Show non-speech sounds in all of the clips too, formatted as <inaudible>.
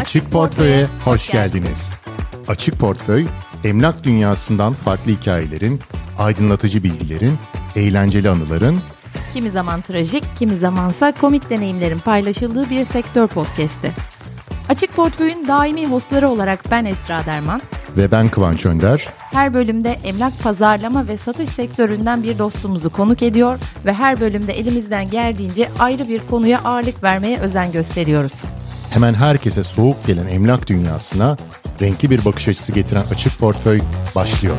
Açık Portföy'e hoş geldiniz. Açık Portföy, emlak dünyasından farklı hikayelerin, aydınlatıcı bilgilerin, eğlenceli anıların, Kimi zaman trajik, kimi zamansa komik deneyimlerin paylaşıldığı bir sektör podcast'i. Açık Portföy'ün daimi hostları olarak ben Esra Derman. ve ben Kıvanç Önder. Her bölümde emlak pazarlama ve satış sektöründen bir dostumuzu konuk ediyor ve her bölümde elimizden geldiğince ayrı bir konuya ağırlık vermeye özen gösteriyoruz. Hemen herkese soğuk gelen emlak dünyasına renkli bir bakış açısı getiren Açık Portföy başlıyor.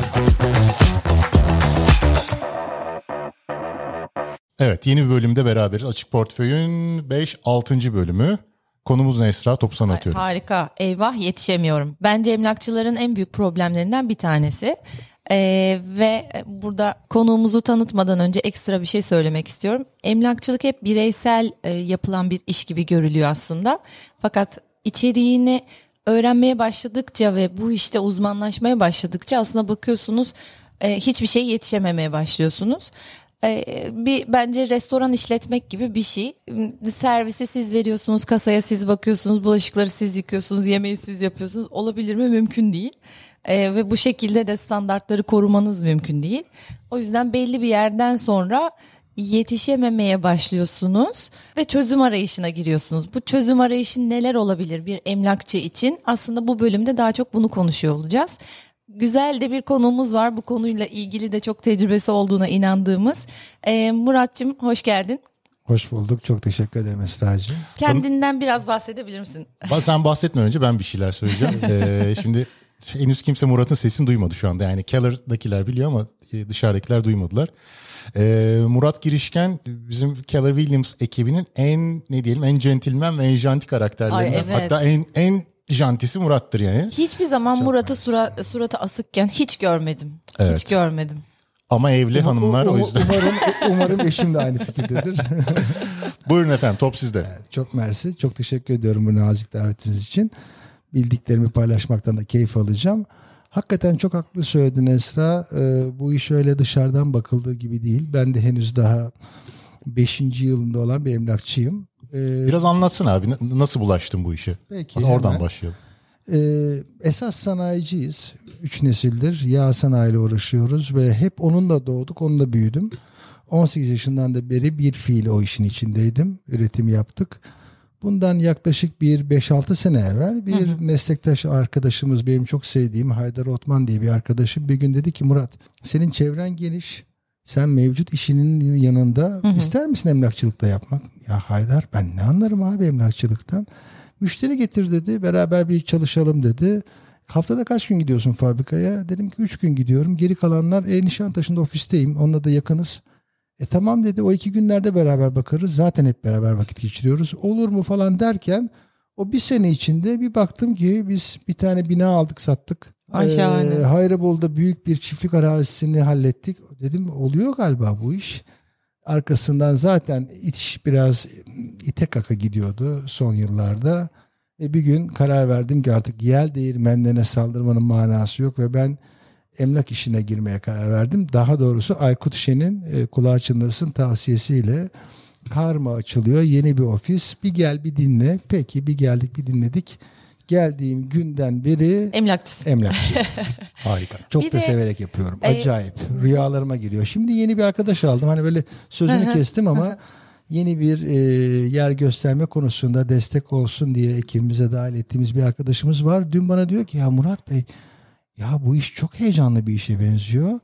Evet yeni bir bölümde beraberiz. Açık Portföy'ün 5-6. bölümü. Konumuz ne Esra? Topu sana atıyorum. Harika. Eyvah yetişemiyorum. Bence emlakçıların en büyük problemlerinden bir tanesi. Ee, ve burada konuğumuzu tanıtmadan önce ekstra bir şey söylemek istiyorum. Emlakçılık hep bireysel e, yapılan bir iş gibi görülüyor aslında. Fakat içeriğini öğrenmeye başladıkça ve bu işte uzmanlaşmaya başladıkça aslında bakıyorsunuz e, hiçbir şey yetişememeye başlıyorsunuz. Ee, bir bence restoran işletmek gibi bir şey. Servisi siz veriyorsunuz, kasaya siz bakıyorsunuz, bulaşıkları siz yıkıyorsunuz, yemeği siz yapıyorsunuz. Olabilir mi? Mümkün değil. Ee, ve bu şekilde de standartları korumanız mümkün değil. O yüzden belli bir yerden sonra yetişememeye başlıyorsunuz ve çözüm arayışına giriyorsunuz. Bu çözüm arayışı neler olabilir bir emlakçı için? Aslında bu bölümde daha çok bunu konuşuyor olacağız. Güzel de bir konuğumuz var. Bu konuyla ilgili de çok tecrübesi olduğuna inandığımız. Ee, Murat'cığım hoş geldin. Hoş bulduk. Çok teşekkür ederim Esra'cığım. Kendinden biraz bahsedebilir misin? Sen bahsetmeden önce ben bir şeyler söyleyeceğim. <laughs> Ee, şimdi henüz kimse Murat'ın sesini duymadı şu anda. Yani Keller'dakiler biliyor ama e, dışarıdakiler duymadılar. Ee, Murat Girişken bizim Keller Williams ekibinin en ne diyelim en centilmen ve en janti karakterlerinden. Ay, evet. Hatta en en jantisi Murat'tır yani. Hiçbir zaman Murat'ı sura, suratı asıkken hiç görmedim. Evet. Hiç görmedim. Ama evli hanımlar o Um- yüzden. Umarım, umarım eşim de aynı fikirdedir. Buyurun efendim top sizde. çok mersi. Çok teşekkür ediyorum bu nazik davetiniz için. Bildiklerimi paylaşmaktan da keyif alacağım. Hakikaten çok haklı söyledin Esra. Ee, bu iş öyle dışarıdan bakıldığı gibi değil. Ben de henüz daha 5. yılında olan bir emlakçıyım. Ee, Biraz anlatsın abi nasıl bulaştın bu işe? Peki, Hadi oradan hemen. başlayalım. Ee, esas sanayiciyiz. Üç nesildir yağ sanayiyle uğraşıyoruz ve hep onunla doğduk, onunla büyüdüm. 18 yaşından da beri bir fiil o işin içindeydim. Üretim yaptık. Bundan yaklaşık bir 5-6 sene evvel bir meslektaş arkadaşımız benim çok sevdiğim Haydar Otman diye bir arkadaşım bir gün dedi ki Murat senin çevren geniş. Sen mevcut işinin yanında ister misin emlakçılıkta yapmak? Ya Haydar ben ne anlarım abi emlakçılıktan? Müşteri getir dedi. Beraber bir çalışalım dedi. Haftada kaç gün gidiyorsun fabrikaya? Dedim ki 3 gün gidiyorum. Geri kalanlar e, Nişantaşı'nda ofisteyim. Onunla da yakınız. E tamam dedi. O iki günlerde beraber bakarız. Zaten hep beraber vakit geçiriyoruz. Olur mu falan derken o bir sene içinde bir baktım ki biz bir tane bina aldık sattık. Ay şahane. Ee, Hayrabol'da büyük bir çiftlik arazisini hallettik. Dedim oluyor galiba bu iş. Arkasından zaten iş biraz ite kaka gidiyordu son yıllarda. Ve bir gün karar verdim ki artık yel değirmenlerine saldırmanın manası yok ve ben emlak işine girmeye karar verdim. Daha doğrusu Aykut Şen'in e, kulağı çınlasın tavsiyesiyle karma açılıyor. Yeni bir ofis. Bir gel bir dinle. Peki bir geldik bir dinledik. Geldiğim günden beri Emlakçısın. emlakçı. <laughs> Harika. Çok Bir da de- severek yapıyorum. E, Acayip. Rüyalarıma giriyor. Şimdi yeni bir arkadaş aldım. Hani böyle sözünü kestim ama yeni bir e, yer gösterme konusunda destek olsun diye ekibimize dahil ettiğimiz bir arkadaşımız var. Dün bana diyor ki ya Murat Bey ya bu iş çok heyecanlı bir işe benziyor.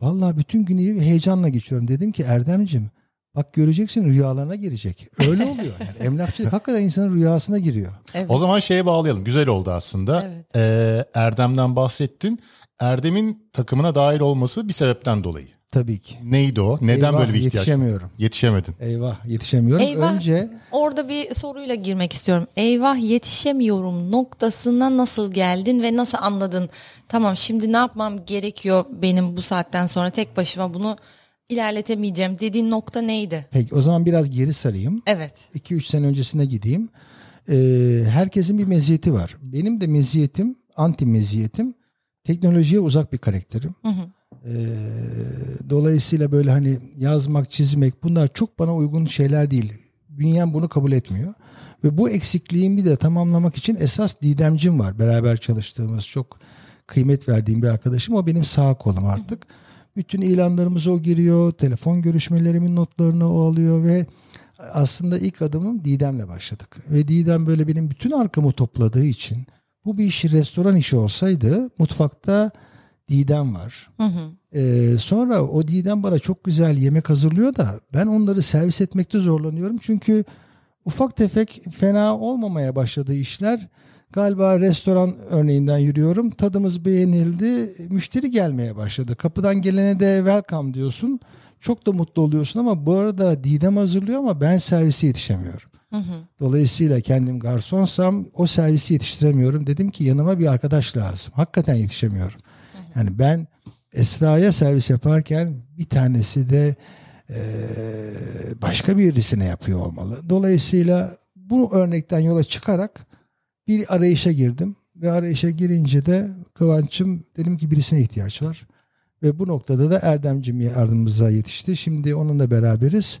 Vallahi bütün günü heyecanla geçiyorum. Dedim ki Erdemcim bak göreceksin rüyalarına girecek. Öyle oluyor. Yani emlakçılık <laughs> hakikaten insanın rüyasına giriyor. Evet. O zaman şeye bağlayalım. Güzel oldu aslında. Evet. Ee, Erdem'den bahsettin. Erdem'in takımına dahil olması bir sebepten dolayı. Tabii ki. Neydi o? Neden Eyvah, böyle bir ihtiyaç? Yetişemiyorum. Yetişemedin. Eyvah yetişemiyorum. Eyvah. Önce Orada bir soruyla girmek istiyorum. Eyvah yetişemiyorum noktasına nasıl geldin ve nasıl anladın? Tamam şimdi ne yapmam gerekiyor benim bu saatten sonra tek başıma bunu ilerletemeyeceğim dediğin nokta neydi? Peki o zaman biraz geri sarayım. Evet. 2-3 sene öncesine gideyim. Ee, herkesin bir meziyeti var. Benim de meziyetim, anti meziyetim teknolojiye uzak bir karakterim. Ee, dolayısıyla böyle hani yazmak, çizmek bunlar çok bana uygun şeyler değil. Bünyem bunu kabul etmiyor. Ve bu eksikliğimi de tamamlamak için esas Didemcim var. Beraber çalıştığımız çok kıymet verdiğim bir arkadaşım. O benim sağ kolum artık. Bütün ilanlarımız o giriyor. Telefon görüşmelerimin notlarını o alıyor ve aslında ilk adımım Didem'le başladık. Ve Didem böyle benim bütün arkamı topladığı için bu bir işi restoran işi olsaydı mutfakta Didem var. Hı hı. Ee, sonra o Didem bana çok güzel yemek hazırlıyor da ben onları servis etmekte zorlanıyorum. Çünkü ufak tefek fena olmamaya başladığı işler galiba restoran örneğinden yürüyorum. Tadımız beğenildi. Müşteri gelmeye başladı. Kapıdan gelene de welcome diyorsun. Çok da mutlu oluyorsun ama bu arada Didem hazırlıyor ama ben servise yetişemiyorum. Hı hı. Dolayısıyla kendim garsonsam o servisi yetiştiremiyorum. Dedim ki yanıma bir arkadaş lazım. Hakikaten yetişemiyorum. Yani ben Esra'ya servis yaparken bir tanesi de eee, başka birisine yapıyor olmalı. Dolayısıyla bu örnekten yola çıkarak bir arayışa girdim. Ve arayışa girince de Kıvanç'ım dedim ki birisine ihtiyaç var. Ve bu noktada da Erdemcim yardımımıza yetişti. Şimdi onunla beraberiz.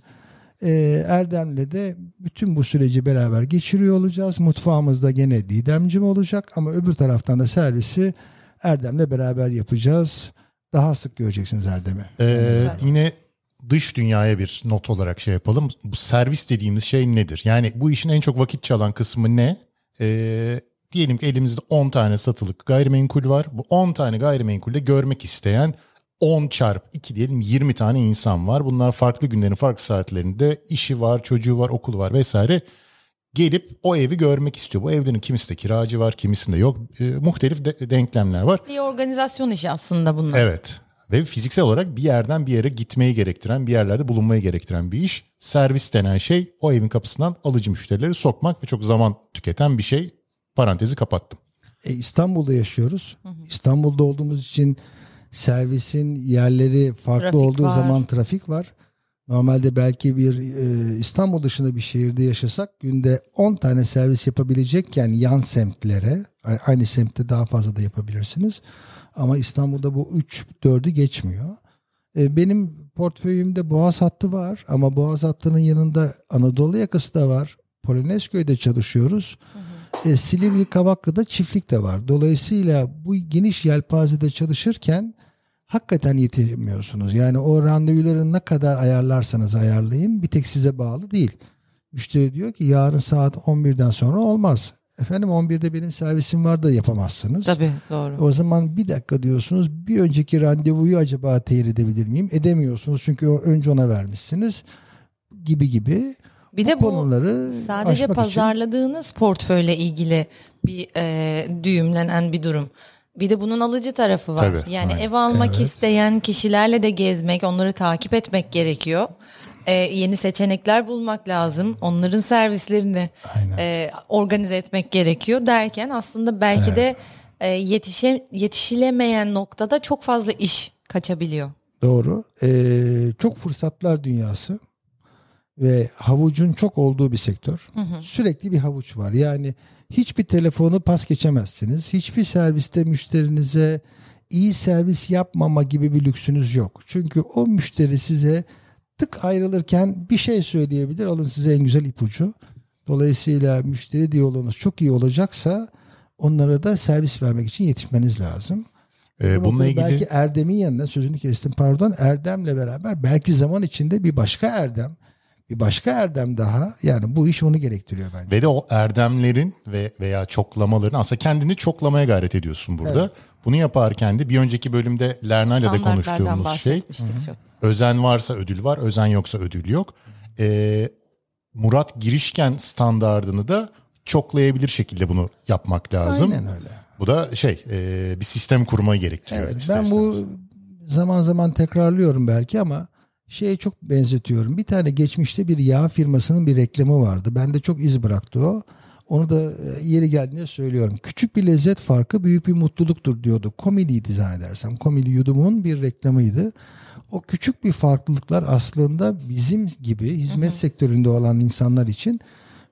Ee, Erdem'le de bütün bu süreci beraber geçiriyor olacağız. Mutfağımızda gene Didemcim olacak ama öbür taraftan da servisi Erdem'le beraber yapacağız. Daha sık göreceksiniz Erdem'i. Ee, yine dış dünyaya bir not olarak şey yapalım. Bu servis dediğimiz şey nedir? Yani bu işin en çok vakit çalan kısmı ne? Ee, diyelim ki elimizde 10 tane satılık gayrimenkul var. Bu 10 tane gayrimenkulde görmek isteyen 10 çarp 2 diyelim 20 tane insan var. Bunlar farklı günlerin farklı saatlerinde işi var, çocuğu var, okulu var vesaire. Gelip o evi görmek istiyor. Bu evlerin kimisinde kiracı var, kimisinde yok. Ee, muhtelif de- denklemler var. Bir organizasyon işi aslında bunlar. Evet. Ve fiziksel olarak bir yerden bir yere gitmeyi gerektiren, bir yerlerde bulunmayı gerektiren bir iş. Servis denen şey o evin kapısından alıcı müşterileri sokmak ve çok zaman tüketen bir şey. Parantezi kapattım. E, İstanbul'da yaşıyoruz. İstanbul'da olduğumuz için servisin yerleri farklı Trafik olduğu var. zaman trafik var. Normalde belki bir e, İstanbul dışında bir şehirde yaşasak günde 10 tane servis yapabilecekken yan semtlere aynı semtte daha fazla da yapabilirsiniz. Ama İstanbul'da bu 3 4'ü geçmiyor. E, benim portföyümde Boğaz hattı var ama Boğaz hattının yanında Anadolu yakası da var. Polonezköy'de çalışıyoruz. E, Silivri Kavaklı'da çiftlik de var. Dolayısıyla bu geniş yelpazede çalışırken hakikaten yetemiyorsunuz. Yani o randevuları ne kadar ayarlarsanız ayarlayın bir tek size bağlı değil. Müşteri diyor ki yarın saat 11'den sonra olmaz. Efendim 11'de benim servisim var da yapamazsınız. Tabii doğru. O zaman bir dakika diyorsunuz bir önceki randevuyu acaba teyir edebilir miyim? Edemiyorsunuz çünkü önce ona vermişsiniz gibi gibi. Bir de bu konuları sadece aşmak için- pazarladığınız portföyle ilgili bir e, düğümlenen bir durum. Bir de bunun alıcı tarafı var. Tabii, yani aynen. ev almak Evet. isteyen kişilerle de gezmek, onları takip etmek gerekiyor. E, yeni seçenekler bulmak lazım. Onların servislerini Aynen. e, organize etmek gerekiyor derken aslında belki de e, yetişe, yetişilemeyen noktada çok fazla iş kaçabiliyor. Doğru. Ee, çok fırsatlar dünyası ve havucun çok olduğu bir sektör. Sürekli bir havuç var. Yani hiçbir telefonu pas geçemezsiniz. Hiçbir serviste müşterinize iyi servis yapmama gibi bir lüksünüz yok. Çünkü o müşteri size tık ayrılırken bir şey söyleyebilir. Alın size en güzel ipucu. Dolayısıyla müşteri diyaloğunuz çok iyi olacaksa onlara da servis vermek için yetişmeniz lazım. Ee, Bu bununla ilgili belki Erdem'in yanında sözünü kestim pardon Erdem'le beraber belki zaman içinde bir başka Erdem bir başka Erdem daha yani bu iş onu gerektiriyor bence. ve de o erdemlerin ve veya çoklamaların aslında kendini çoklamaya gayret ediyorsun burada. Bunu yaparken de bir önceki bölümde Lerna'yla da konuştuğumuz şey çok. özen varsa ödül var, özen yoksa ödül yok. Ee, Murat girişken standardını da çoklayabilir şekilde bunu yapmak lazım. Aynen öyle. Bu da şey e, bir sistem kurmayı gerektiriyor. Evet, ben bu zaman zaman tekrarlıyorum belki ama şeye çok benzetiyorum. Bir tane geçmişte bir yağ firmasının bir reklamı vardı. Bende çok iz bıraktı o. Onu da e, yeri geldiğinde söylüyorum. Küçük bir lezzet farkı büyük bir mutluluktur diyordu. Komiliydi zannedersem. Komili yudumun bir reklamıydı. O küçük bir farklılıklar aslında bizim gibi hizmet sektöründe olan insanlar için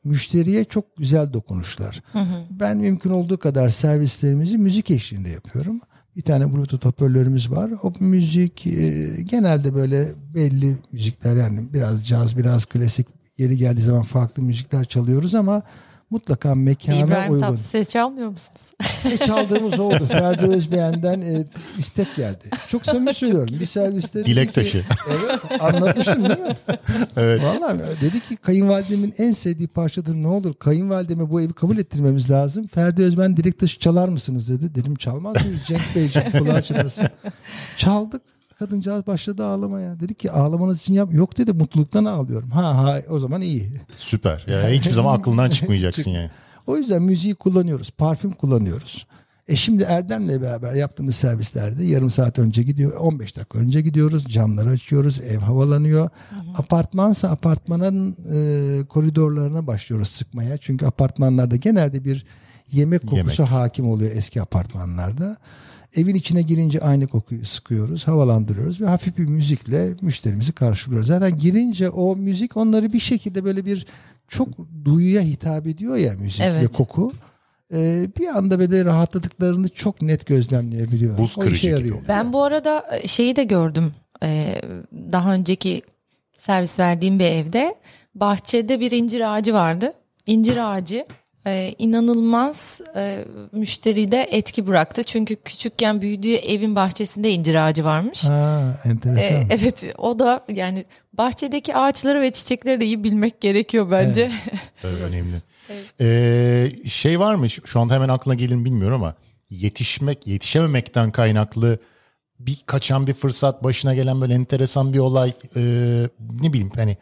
müşteriye çok güzel dokunuşlar. Ben mümkün olduğu kadar servislerimizi müzik eşliğinde yapıyorum. Bir tane bluetooth hoparlörümüz var. O müzik e, genelde böyle belli müzikler yani biraz caz biraz klasik yeri geldiği zaman farklı müzikler çalıyoruz ama mutlaka mekana İbrahim uygun. Tatlıses çalmıyor musunuz? Ne çaldığımız oldu. <laughs> Ferdi Özbeğen'den e, istek geldi. Çok samimi söylüyorum. Bir serviste Dilek ki- taşı. Evet anlatmıştım değil mi? <laughs> Evet. Vallahi dedi ki kayınvalidemin en sevdiği parçadır ne olur kayınvalideme bu evi kabul ettirmemiz lazım. Ferdi Özben dilek taşı çalar mısınız dedi. Dedim çalmaz mıyız Cenk Beyciğim kulağı çınlasın. <laughs> Çaldık. Kadıncağız başladı ağlamaya. Dedi ki ağlamanız için yap. Yok dedi mutluluktan ağlıyorum. Ha ha o zaman iyi. Süper. Ya hiçbir zaman <laughs> aklından çıkmayacaksın yani. O yüzden müziği kullanıyoruz. Parfüm kullanıyoruz. E şimdi Erdem'le beraber yaptığımız servislerde yarım saat önce gidiyor, 15 dakika önce gidiyoruz, camları açıyoruz, ev havalanıyor. Apartmansa apartmanın e, koridorlarına başlıyoruz sıkmaya. Çünkü apartmanlarda genelde bir yemek kokusu Yemek. hakim oluyor eski apartmanlarda. Evin içine girince aynı kokuyu sıkıyoruz, havalandırıyoruz ve hafif bir müzikle müşterimizi karşılıyoruz. Zaten girince o müzik onları bir şekilde böyle bir çok duyuya hitap ediyor ya müzik ve Evet. koku. Ee, bir anda böyle rahatladıklarını çok net gözlemleyebiliyor. Buz O işe kırıcı gibi yarıyor. oluyor. Ben bu arada e, şeyi de gördüm. Ee, daha önceki servis verdiğim bir evde bahçede bir incir ağacı vardı. İncir ağacı e, inanılmaz e, müşteride etki bıraktı. Çünkü küçükken büyüdüğü evin bahçesinde incir ağacı varmış. Ha, enteresan. E, evet o da yani bahçedeki ağaçları ve çiçekleri de iyi bilmek gerekiyor bence. <laughs> Tabii önemli. Ee, şey var mı? Şu şu anda hemen aklına gelin bilmiyorum ama yetişmek, yetişememekten kaynaklı bir kaçan bir fırsat, başına gelen böyle enteresan bir olay, e, ne bileyim hani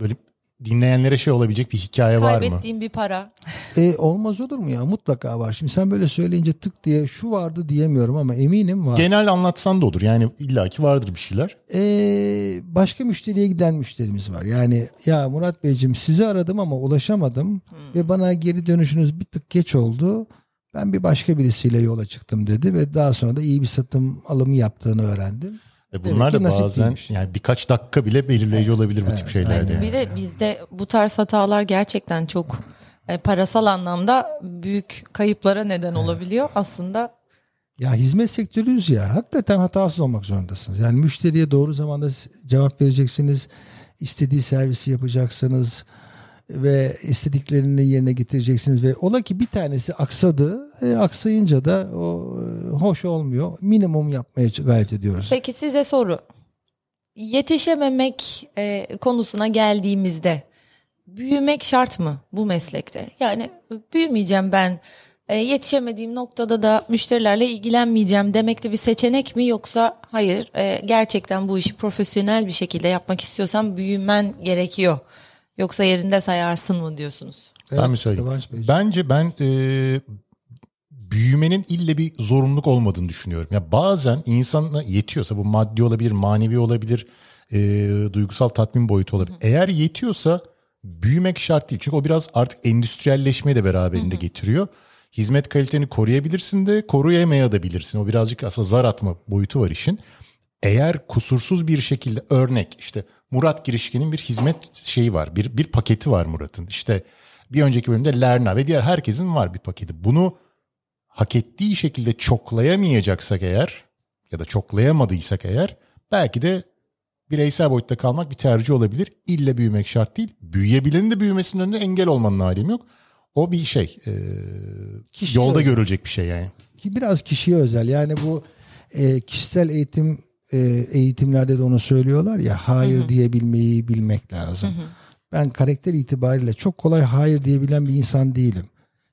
böyle dinleyenlere şey olabilecek bir hikaye var mı? Kaybettiğim bir para. <laughs> E, olmaz olur mu ya? Mutlaka var. Şimdi sen böyle söyleyince tık diye şu vardı diyemiyorum ama eminim var. Genel anlatsan da olur. Yani illaki vardır bir şeyler. Ee, başka müşteriye giden müşterimiz var. Yani ya Murat Beyciğim sizi aradım ama ulaşamadım ve bana geri dönüşünüz bir tık geç oldu. Ben bir başka birisiyle yola çıktım dedi ve daha sonra da iyi bir satım alımı yaptığını öğrendim. E bunlar da bazen değilmiş. yani birkaç dakika bile belirleyici olabilir bu tip şeylerde. Bir de bizde bu tarz hatalar gerçekten çok e, parasal anlamda büyük kayıplara neden olabiliyor. Aslında Ya hizmet sektörüyüz ya. Hakikaten hatasız olmak zorundasınız. Yani müşteriye doğru zamanda cevap vereceksiniz. istediği servisi yapacaksınız ve istediklerini yerine getireceksiniz ve ola ki bir tanesi aksadı. E, aksayınca da o e, hoş olmuyor. Minimum yapmaya gayret ediyoruz. peki size soru. Yetişememek e, konusuna geldiğimizde büyümek şart mı bu meslekte? Yani büyümeyeceğim ben e, yetişemediğim noktada da müşterilerle ilgilenmeyeceğim demek de bir seçenek mi yoksa hayır e, gerçekten bu işi profesyonel bir şekilde yapmak istiyorsan büyümen gerekiyor. Yoksa yerinde sayarsın mı diyorsunuz? Ben mi söyleyeyim? Bence ben e, büyümenin ille bir zorunluluk olmadığını düşünüyorum. Ya bazen insana yetiyorsa bu maddi olabilir, manevi olabilir, e, duygusal tatmin boyutu olabilir. Eğer yetiyorsa büyümek şart değil. Çünkü o biraz artık endüstriyelleşmeyi de beraberinde getiriyor. Hizmet kaliteni koruyabilirsin de koruyamayabilirsin. O birazcık aslında zar atma boyutu var işin. Eğer kusursuz bir şekilde örnek işte Murat Girişkin'in bir hizmet şeyi var. Bir, bir paketi var Murat'ın. İşte bir önceki bölümde Lerna ve diğer herkesin var bir paketi. Bunu hak ettiği şekilde çoklayamayacaksak eğer ya da çoklayamadıysak eğer belki de bireysel boyutta kalmak bir tercih olabilir. İlle büyümek şart değil. Büyüyebilenin de büyümesinin önünde engel olmanın alemi yok. O bir şey. e, yolda özel. görülecek bir şey yani. biraz kişiye özel. Yani bu e, kişisel eğitim e, eğitimlerde de onu söylüyorlar ya hayır diyebilmeyi bilmek lazım. Ben karakter itibariyle çok kolay hayır diyebilen bir insan değilim.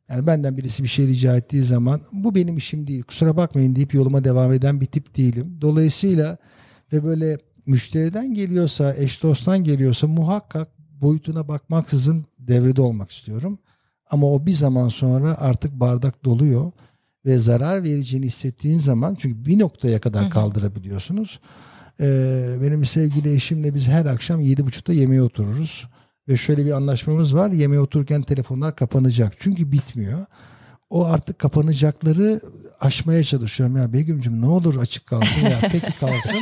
Yani benden birisi bir şey rica ettiği zaman bu benim işim değil kusura bakmayın deyip yoluma devam eden bir tip değilim. Dolayısıyla ve böyle müşteriden geliyorsa eş dosttan geliyorsa muhakkak boyutuna bakmaksızın devrede olmak istiyorum. Ama o bir zaman sonra artık bardak doluyor ve zarar vereceğini hissettiğin zaman çünkü bir noktaya kadar kaldırabiliyorsunuz. Ee, benim sevgili eşimle biz her akşam yedi buçukta yemeğe otururuz. Ve şöyle bir anlaşmamız var. Yemeğe otururken telefonlar kapanacak. Çünkü bitmiyor. O artık kapanacakları aşmaya çalışıyorum. Ya Begüm'cüm ne olur açık kalsın ya <laughs> peki kalsın.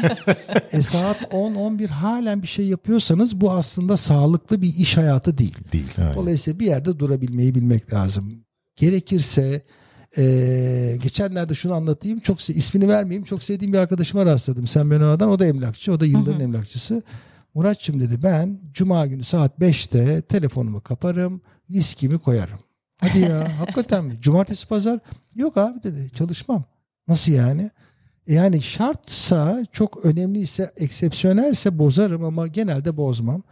e saat 10-11 halen bir şey yapıyorsanız bu aslında sağlıklı bir iş hayatı değil. Değil. Dolayısıyla bir yerde durabilmeyi bilmek lazım. Gerekirse eee, geçenlerde şunu anlatayım. Çok ismini vermeyeyim. Çok sevdiğim bir arkadaşıma rastladım. Sen ben oradan. O da emlakçı. O da yılların emlakçısı. Muratçım dedi ben cuma günü saat 5'te telefonumu kaparım, viskimi koyarım. Hadi ya <laughs> hakikaten mi? Cumartesi pazar? Yok abi dedi çalışmam. Nasıl yani? E Yani şartsa çok önemliyse, eksepsiyonelse bozarım ama genelde bozmam.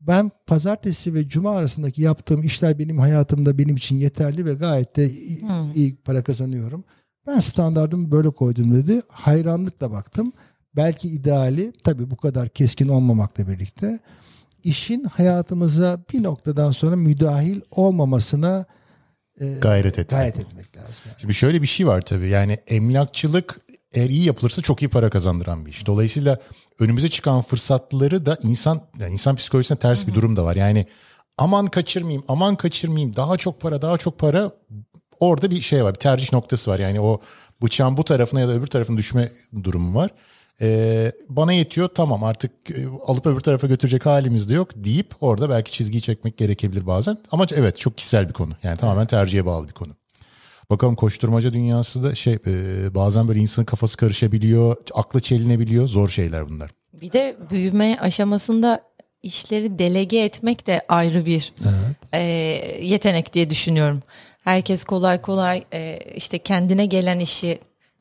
Ben pazartesi ve cuma arasındaki yaptığım işler benim hayatımda benim için yeterli ve gayet de iyi, Hmm. iyi para kazanıyorum. Ben standartımı böyle koydum dedi. Hayranlıkla baktım. Belki ideali tabii bu kadar keskin olmamakla birlikte işin hayatımıza bir noktadan sonra müdahil olmamasına e, Gayret etmek. gayret etmek lazım. yani. Şimdi şöyle bir şey var tabii yani emlakçılık eğer iyi yapılırsa çok iyi para kazandıran bir iş. Dolayısıyla önümüze çıkan fırsatları da insan yani insan psikolojisine ters bir durum da var. Yani aman kaçırmayayım, aman kaçırmayayım, daha çok para, daha çok para orada bir şey var, bir tercih noktası var. Yani o bıçağın bu tarafına ya da öbür tarafına düşme durumu var. Ee, bana yetiyor tamam artık e, alıp öbür tarafa götürecek halimiz de yok deyip orada belki çizgiyi çekmek gerekebilir bazen. Ama evet çok kişisel bir konu. Yani tamamen tercihe bağlı bir konu. Bakalım koşturmaca dünyası da şey e, bazen böyle insanın kafası karışabiliyor, aklı çelinebiliyor. Zor şeyler bunlar. Bir de büyüme aşamasında işleri delege etmek de ayrı bir e, yetenek diye düşünüyorum. Herkes kolay kolay e, işte kendine gelen işi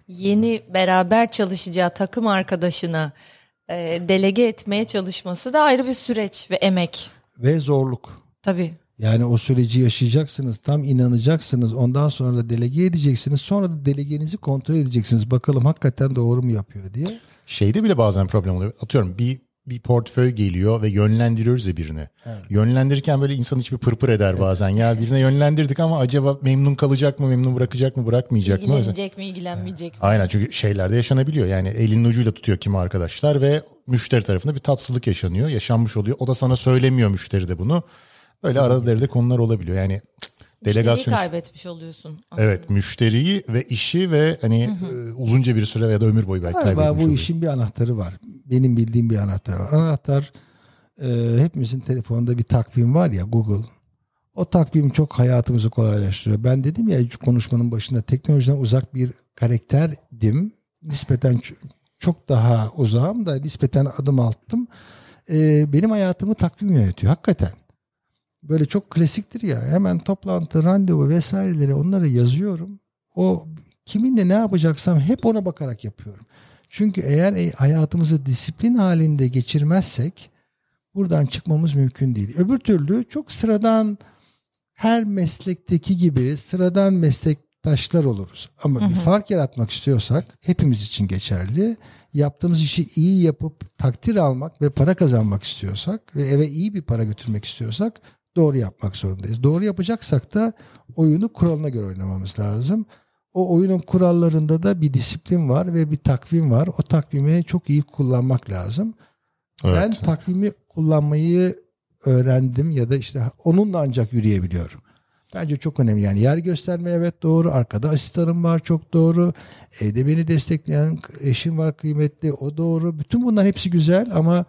yeni beraber çalışacağı takım arkadaşına e, delege etmeye çalışması da ayrı bir süreç ve emek. Ve zorluk. Tabii. Yani o süreci yaşayacaksınız, tam inanacaksınız. Ondan sonra da delege edeceksiniz. Sonra da delegenizi kontrol edeceksiniz. Bakalım hakikaten doğru mu yapıyor diye. Şeyde bile bazen problem oluyor. Atıyorum bir bir portföy geliyor ve yönlendiriyoruz ya birine. Yönlendirirken böyle insan içi bir pırpır eder bazen. Ya birine yönlendirdik ama acaba memnun kalacak mı, memnun bırakacak mı, bırakmayacak mı? İlgilenecek mi, ilgilenmeyecek mi? Aynen çünkü şeylerde yaşanabiliyor. Yani elinin ucuyla tutuyor kimi arkadaşlar ve müşteri tarafında bir tatsızlık yaşanıyor. Yaşanmış oluyor. O da sana söylemiyor müşteri de bunu. Böyle aralarda konular olabiliyor. Yani Müşteriyi delegasyon kaybetmiş oluyorsun. Evet müşteriyi ve işi ve hani e, uzunca bir süre ya da ömür boyu belki Galiba kaybetmiş bu oluyor. işin bir anahtarı var. Benim bildiğim bir anahtar var. Anahtar e, hepimizin telefonunda bir takvim var ya Google. O takvim çok hayatımızı kolaylaştırıyor. Ben dedim ya şu konuşmanın başında teknolojiden uzak bir karakterdim. Nispeten çok daha uzağım da nispeten adım attım. E, benim hayatımı takvim yönetiyor hakikaten. Böyle çok klasiktir ya. Hemen toplantı, randevu vesaireleri onları yazıyorum. O kiminle ne yapacaksam hep ona bakarak yapıyorum. Çünkü eğer e, hayatımızı disiplin halinde geçirmezsek buradan çıkmamız mümkün değil. Öbür türlü çok sıradan her meslekteki gibi sıradan meslektaşlar oluruz. Ama bir fark yaratmak istiyorsak hepimiz için geçerli. Yaptığımız işi iyi yapıp takdir almak ve para kazanmak istiyorsak ve eve iyi bir para götürmek istiyorsak doğru yapmak zorundayız. Doğru yapacaksak da oyunu kuralına göre oynamamız lazım. O oyunun kurallarında da bir disiplin var ve bir takvim var. O takvimi çok iyi kullanmak lazım. Evet. Ben takvimi kullanmayı öğrendim ya da işte onunla ancak yürüyebiliyorum. Bence çok önemli. Yani yer gösterme evet doğru. Arkada asistanım var çok doğru. Evde beni destekleyen eşim var kıymetli. O doğru. Bütün bunlar hepsi güzel ama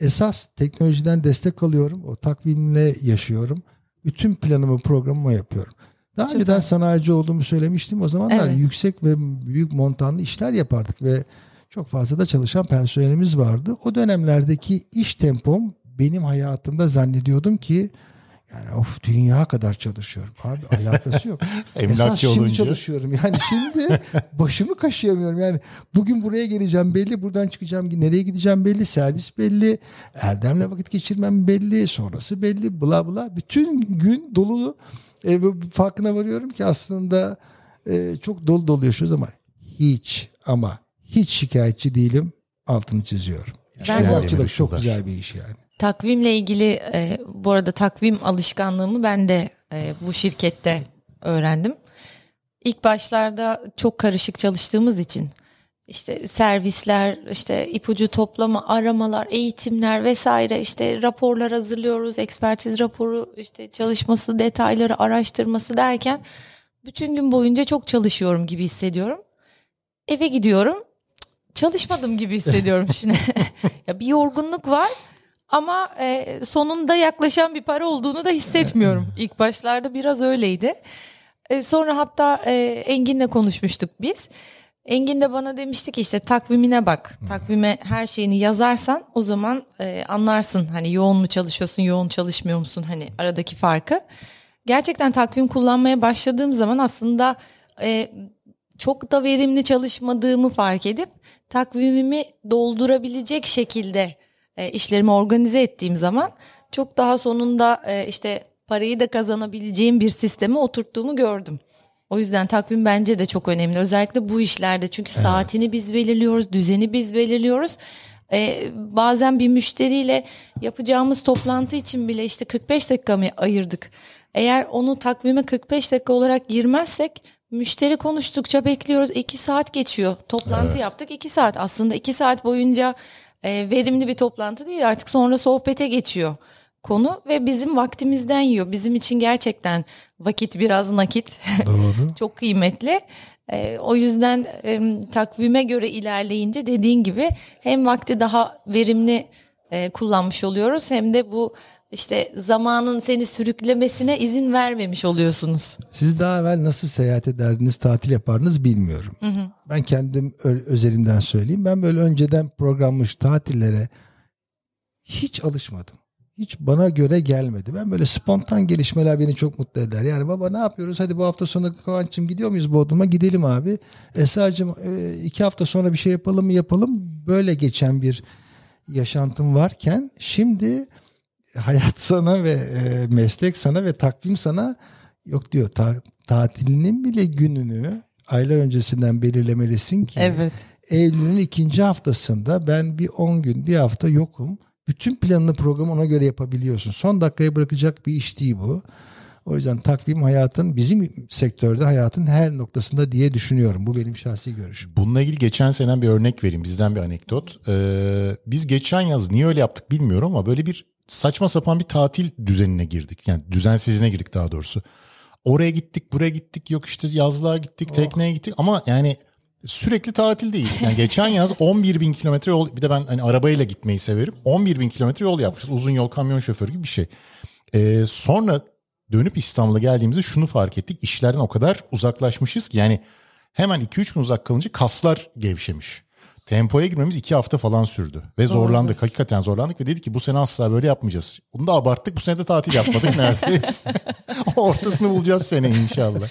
esas teknolojiden destek alıyorum. O takvimle yaşıyorum. Bütün planımı programımı yapıyorum. Daha Süper. önceden sanayici olduğumu söylemiştim. O zamanlar Evet. yüksek ve büyük montanlı işler yapardık ve çok fazla da çalışan personelimiz vardı. O dönemlerdeki iş tempom benim hayatımda zannediyordum ki yani of dünya kadar çalışıyorum. Abi alakası yok. <laughs> Emlakçı Esas şimdi olunca. çalışıyorum. Yani şimdi başımı kaşıyamıyorum. Yani bugün buraya geleceğim belli. Buradan çıkacağım. Nereye gideceğim belli. Servis belli. Erdem'le vakit geçirmem belli. Sonrası belli. Bla bla. Bütün gün dolu. E, farkına varıyorum ki aslında e, çok dolu dolu yaşıyoruz ama hiç ama hiç şikayetçi değilim. Altını çiziyorum. Ben- Yani emlakçılık çok güzel bir iş yani. Takvimle ilgili e, bu arada takvim alışkanlığımı ben de e, bu şirkette öğrendim. İlk başlarda çok karışık çalıştığımız için işte servisler, işte ipucu toplama, aramalar, eğitimler vesaire işte raporlar hazırlıyoruz, ekspertiz raporu, işte çalışması, detayları araştırması derken bütün gün boyunca çok çalışıyorum gibi hissediyorum. Eve gidiyorum çalışmadım gibi hissediyorum <laughs> şimdi. <laughs> ya bir yorgunluk var ama e, sonunda yaklaşan bir para olduğunu da hissetmiyorum. İlk başlarda biraz öyleydi. E, sonra hatta e, Engin'le konuşmuştuk biz. Engin de bana demişti ki işte takvimine bak. Takvime her şeyini yazarsan o zaman e, anlarsın hani yoğun mu çalışıyorsun, yoğun çalışmıyor musun hani aradaki farkı. Gerçekten takvim kullanmaya başladığım zaman aslında e, çok da verimli çalışmadığımı fark edip takvimimi doldurabilecek şekilde e, işlerimi organize ettiğim zaman çok daha sonunda e, işte parayı da kazanabileceğim bir sisteme oturttuğumu gördüm. O yüzden takvim bence de çok önemli. Özellikle bu işlerde çünkü evet. saatini biz belirliyoruz, düzeni biz belirliyoruz. Ee, bazen bir müşteriyle yapacağımız toplantı için bile işte 45 dakika mı ayırdık. Eğer onu takvime 45 dakika olarak girmezsek müşteri konuştukça bekliyoruz. 2 saat geçiyor. Toplantı evet. yaptık 2 saat. Aslında 2 saat boyunca e, verimli bir toplantı değil artık sonra sohbete geçiyor konu ve bizim vaktimizden yiyor. Bizim için gerçekten vakit biraz nakit. Doğru. <laughs> Çok kıymetli. E, o yüzden e, takvime göre ilerleyince dediğin gibi hem vakti daha verimli e, kullanmış oluyoruz hem de bu işte zamanın seni sürüklemesine izin vermemiş oluyorsunuz. Siz daha evvel nasıl seyahat ederdiniz, tatil yapardınız bilmiyorum. Hı hı. Ben kendim özelimden söyleyeyim. Ben böyle önceden programmış tatillere hiç alışmadım hiç bana göre gelmedi. Ben böyle spontan gelişmeler beni çok mutlu eder. Yani baba ne yapıyoruz? Hadi bu hafta sonu Kıvanç'ım gidiyor muyuz Bodrum'a? Gidelim abi. Esra'cığım e, iki hafta sonra bir şey yapalım mı? Yapalım. Böyle geçen bir yaşantım varken şimdi hayat sana ve e, meslek sana ve takvim sana yok diyor. Ta, tatilinin bile gününü aylar öncesinden belirlemelisin ki evet. Eylül'ün ikinci haftasında ben bir 10 gün bir hafta yokum bütün planını programı ona göre yapabiliyorsun. Son dakikaya bırakacak bir iş değil bu. O yüzden takvim hayatın bizim sektörde hayatın her noktasında diye düşünüyorum. Bu benim şahsi görüşüm. Bununla ilgili geçen sene bir örnek vereyim. Bizden bir anekdot. Ee, biz geçen yaz niye öyle yaptık bilmiyorum ama böyle bir saçma sapan bir tatil düzenine girdik. Yani düzensizliğine girdik daha doğrusu. Oraya gittik, buraya gittik, yok işte yazlığa gittik, oh. tekneye gittik ama yani sürekli tatildeyiz. Yani geçen yaz <laughs> 11 bin kilometre yol bir de ben hani arabayla gitmeyi severim. 11 bin kilometre yol yapmışız. Uzun yol kamyon şoförü gibi bir şey. Ee, sonra dönüp İstanbul'a geldiğimizde şunu fark ettik. İşlerden o kadar uzaklaşmışız ki yani hemen 2-3 gün uzak kalınca kaslar gevşemiş. Tempoya girmemiz iki hafta falan sürdü. Ve zorlandık. Doğru. Hakikaten zorlandık ve dedik ki bu sene asla böyle yapmayacağız. Bunu da abarttık. Bu sene de tatil yapmadık <laughs> neredeyse. <laughs> Ortasını bulacağız sene inşallah.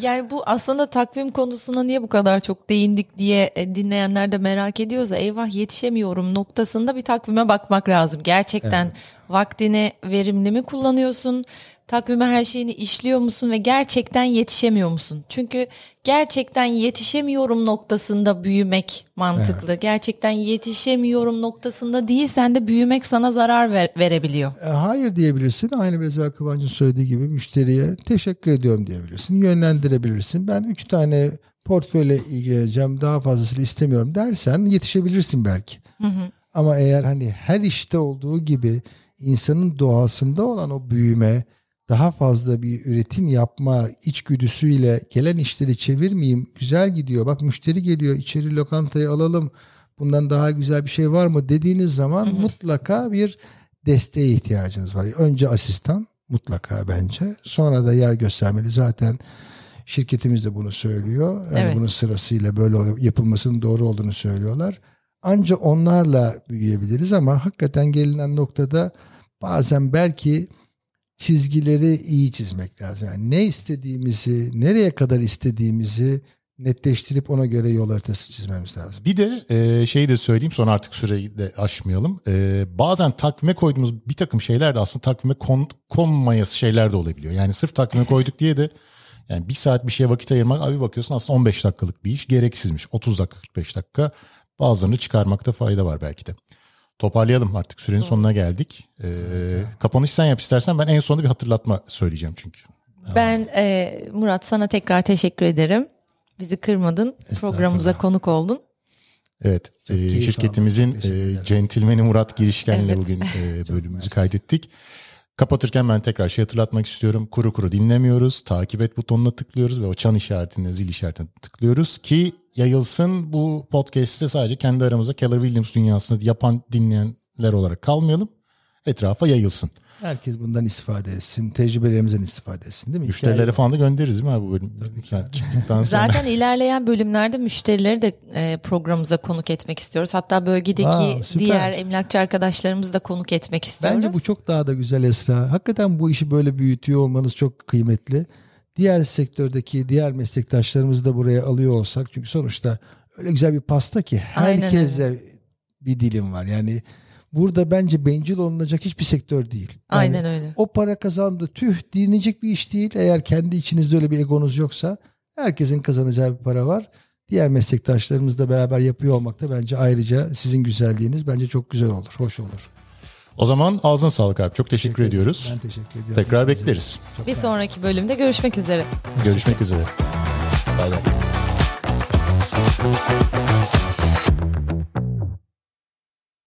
Yani bu aslında takvim konusuna niye bu kadar çok değindik diye e, dinleyenler de merak ediyorsa eyvah yetişemiyorum noktasında bir takvime bakmak lazım. Gerçekten evet. vaktini verimli mi kullanıyorsun? Takvime her şeyini işliyor musun ve gerçekten yetişemiyor musun? Çünkü gerçekten yetişemiyorum noktasında büyümek mantıklı. Evet. Gerçekten yetişemiyorum noktasında değilsen de büyümek sana zarar ver, verebiliyor. E, hayır diyebilirsin. Aynı biraz evvel Kıvancı'nın söylediği gibi müşteriye teşekkür ediyorum diyebilirsin. Yönlendirebilirsin. Ben üç tane portföyle ilgileneceğim daha fazlasını istemiyorum dersen yetişebilirsin belki. Hı hı. Ama eğer hani her işte olduğu gibi insanın doğasında olan o büyüme, daha fazla bir üretim yapma içgüdüsüyle gelen işleri çevirmeyeyim. Güzel gidiyor. Bak müşteri geliyor. içeri lokantayı alalım. Bundan daha güzel bir şey var mı dediğiniz zaman hı hı. mutlaka bir desteğe ihtiyacınız var. Önce asistan mutlaka bence. Sonra da yer göstermeli. Zaten şirketimiz de bunu söylüyor. Yani evet. bunun sırasıyla böyle yapılmasının doğru olduğunu söylüyorlar. Ancak onlarla büyüyebiliriz ama hakikaten gelinen noktada bazen belki çizgileri iyi çizmek lazım. Yani ne istediğimizi, nereye kadar istediğimizi netleştirip ona göre yol haritası çizmemiz lazım. Bir de e, şeyi de söyleyeyim sonra artık süreyi de aşmayalım. E, bazen takvime koyduğumuz bir takım şeyler de aslında takvime kon, konmayası şeyler de olabiliyor. Yani sırf takvime koyduk diye de yani bir saat bir şeye vakit ayırmak abi bakıyorsun aslında 15 dakikalık bir iş gereksizmiş. 30 dakika 45 dakika bazılarını çıkarmakta fayda var belki de. Toparlayalım artık sürenin sonuna geldik. Ee, kapanış sen yap istersen ben en sonunda bir hatırlatma söyleyeceğim çünkü. Ben e, Murat sana tekrar teşekkür ederim. Bizi kırmadın. Programımıza konuk oldun. Evet, e, şirketimizin e, centilmeni Murat Girişken'le evet. bugün e, <laughs> bölümümüzü kaydettik. Kapatırken ben tekrar şey hatırlatmak istiyorum. Kuru kuru dinlemiyoruz. Takip et butonuna tıklıyoruz ve o çan işaretine, zil işaretine tıklıyoruz ki yayılsın. Bu podcast'te sadece kendi aramızda Keller Williams dünyasını yapan dinleyenler olarak kalmayalım. etrafa yayılsın. Herkes bundan istifade etsin. Tecrübelerimizden istifade etsin değil mi? Müşterilere falan da göndeririz değil mi abi bu bölüm? Yani çıktıktan sonra. Zaten ilerleyen bölümlerde müşterileri de e, programımıza konuk etmek istiyoruz. Hatta bölgedeki Aa, süper. diğer emlakçı arkadaşlarımızı da konuk etmek istiyoruz. Bence bu çok daha da güzel Esra. Hakikaten bu işi böyle büyütüyor olmanız çok kıymetli. Diğer sektördeki diğer meslektaşlarımızı da buraya alıyor olsak. Çünkü sonuçta öyle güzel bir pasta ki herkese bir dilim var. Yani burada bence bencil olunacak hiçbir sektör değil. Yani Aynen öyle. O para kazandı tüh dinleyecek bir iş değil. Eğer kendi içinizde öyle bir egonuz yoksa herkesin kazanacağı bir para var. Diğer meslektaşlarımızla beraber yapıyor olmak da bence ayrıca sizin güzelliğiniz bence çok güzel olur, hoş olur. O zaman ağzına sağlık abi. Çok teşekkür ediyoruz. Ben teşekkür ediyorum. Tekrar bekleriz. Çok Bir sonraki bölümde görüşmek üzere. Görüşmek üzere. Bay bay.